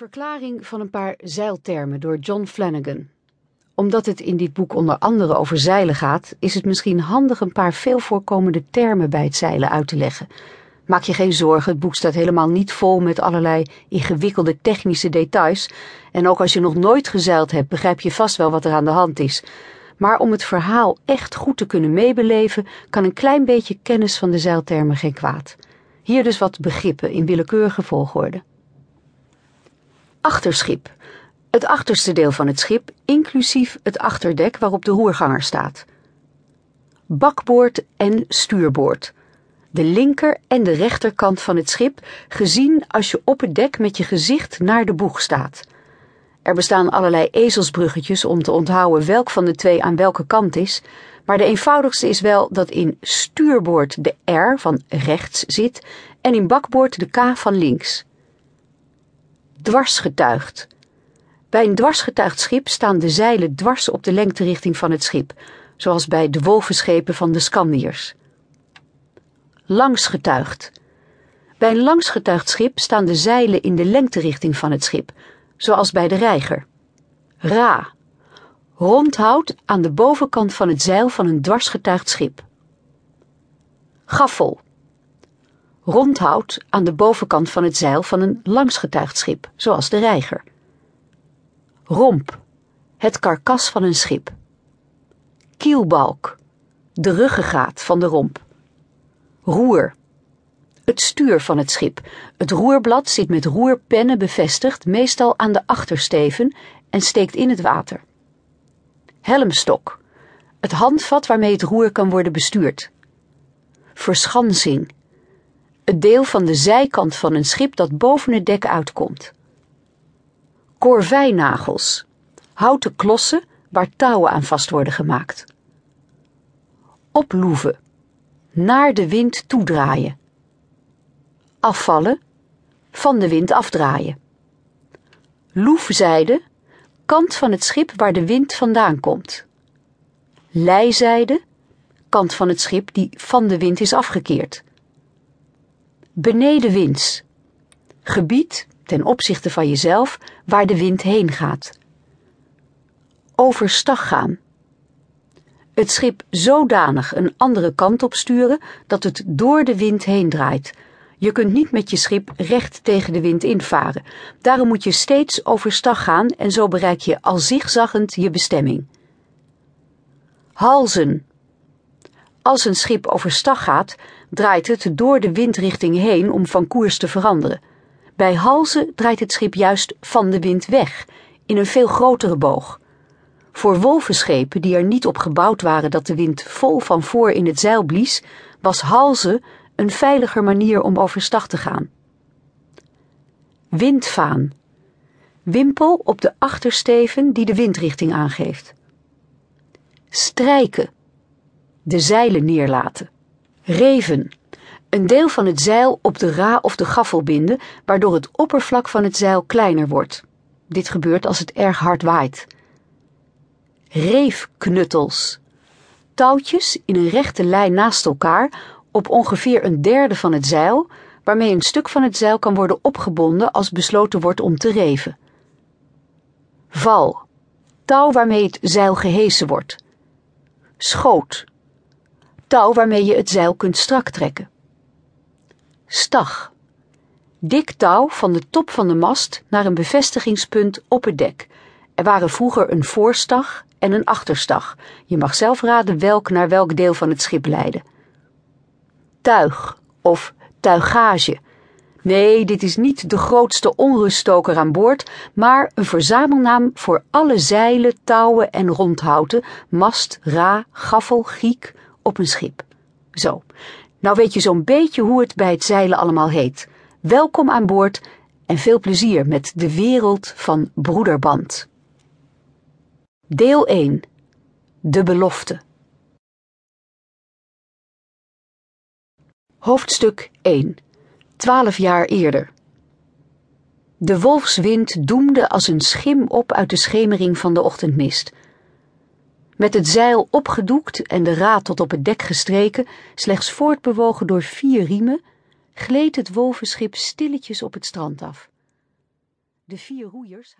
Verklaring van een paar zeiltermen door John Flanagan. Omdat het in dit boek onder andere over zeilen gaat, is het misschien handig een paar veel voorkomende termen bij het zeilen uit te leggen. Maak je geen zorgen, het boek staat helemaal niet vol met allerlei ingewikkelde technische details. En ook als je nog nooit gezeild hebt, begrijp je vast wel wat er aan de hand is. Maar om het verhaal echt goed te kunnen meebeleven, kan een klein beetje kennis van de zeiltermen geen kwaad. Hier dus wat begrippen in willekeurige volgorde. Achterschip. Het achterste deel van het schip, inclusief het achterdek waarop de roerganger staat. Bakboord en stuurboord. De linker en de rechterkant van het schip, gezien als je op het dek met je gezicht naar de boeg staat. Er bestaan allerlei ezelsbruggetjes om te onthouden welk van de twee aan welke kant is, maar de eenvoudigste is wel dat in stuurboord de R van rechts zit en in bakboord de K van links dwarsgetuigd. Bij een dwarsgetuigd schip staan de zeilen dwars op de lengterichting van het schip, zoals bij de wolvenschepen van de Scandiërs. Langsgetuigd. Bij een langsgetuigd schip staan de zeilen in de lengterichting van het schip, zoals bij de reiger. Ra. Rondhout aan de bovenkant van het zeil van een dwarsgetuigd schip. Gaffel rondhout aan de bovenkant van het zeil van een langsgetuigd schip, zoals de reiger. Romp, het karkas van een schip. Kielbalk, de ruggengraat van de romp. Roer, het stuur van het schip. Het roerblad zit met roerpennen bevestigd, meestal aan de achtersteven, en steekt in het water. Helmstok, het handvat waarmee het roer kan worden bestuurd. Verschansing, het deel van de zijkant van een schip dat boven het dek uitkomt. Korvijnagels, houten klossen waar touwen aan vast worden gemaakt. Oploeven, naar de wind toedraaien. Afvallen, van de wind afdraaien. Loefzijde, kant van het schip waar de wind vandaan komt. Lijzijde, kant van het schip die van de wind is afgekeerd benedenwinds. Gebied ten opzichte van jezelf waar de wind heen gaat. Overstag gaan. Het schip zodanig een andere kant op sturen dat het door de wind heen draait. Je kunt niet met je schip recht tegen de wind invaren. Daarom moet je steeds overstag gaan en zo bereik je al zigzaggend je bestemming. Halzen. Als een schip overstag gaat, draait het door de windrichting heen om van koers te veranderen. Bij halzen draait het schip juist van de wind weg, in een veel grotere boog. Voor wolvenschepen die er niet op gebouwd waren dat de wind vol van voor in het zeil blies, was halzen een veiliger manier om overstag te gaan. Windvaan. Wimpel op de achtersteven die de windrichting aangeeft. Strijken. De zeilen neerlaten. Reven. Een deel van het zeil op de ra of de gaffel binden, waardoor het oppervlak van het zeil kleiner wordt. Dit gebeurt als het erg hard waait. Reefknuttels. Touwtjes in een rechte lijn naast elkaar op ongeveer een derde van het zeil, waarmee een stuk van het zeil kan worden opgebonden als besloten wordt om te reven. Val. Touw waarmee het zeil gehesen wordt. Schoot touw waarmee je het zeil kunt strak trekken. Stag. Dik touw van de top van de mast naar een bevestigingspunt op het dek. Er waren vroeger een voorstag en een achterstag. Je mag zelf raden welk naar welk deel van het schip leidde. Tuig of tuigage. Nee, dit is niet de grootste onruststoker aan boord, maar een verzamelnaam voor alle zeilen, touwen en rondhouten, mast, ra, gaffel, giek, op een schip. Zo, nou weet je zo'n beetje hoe het bij het zeilen allemaal heet. Welkom aan boord en veel plezier met de wereld van Broederband. Deel 1. De belofte. Hoofdstuk 1. Twaalf jaar eerder. De wolfswind doemde als een schim op uit de schemering van de ochtendmist. Met het zeil opgedoekt en de raad tot op het dek gestreken, slechts voortbewogen door vier riemen, gleed het wolvenschip stilletjes op het strand af. De vier roeiers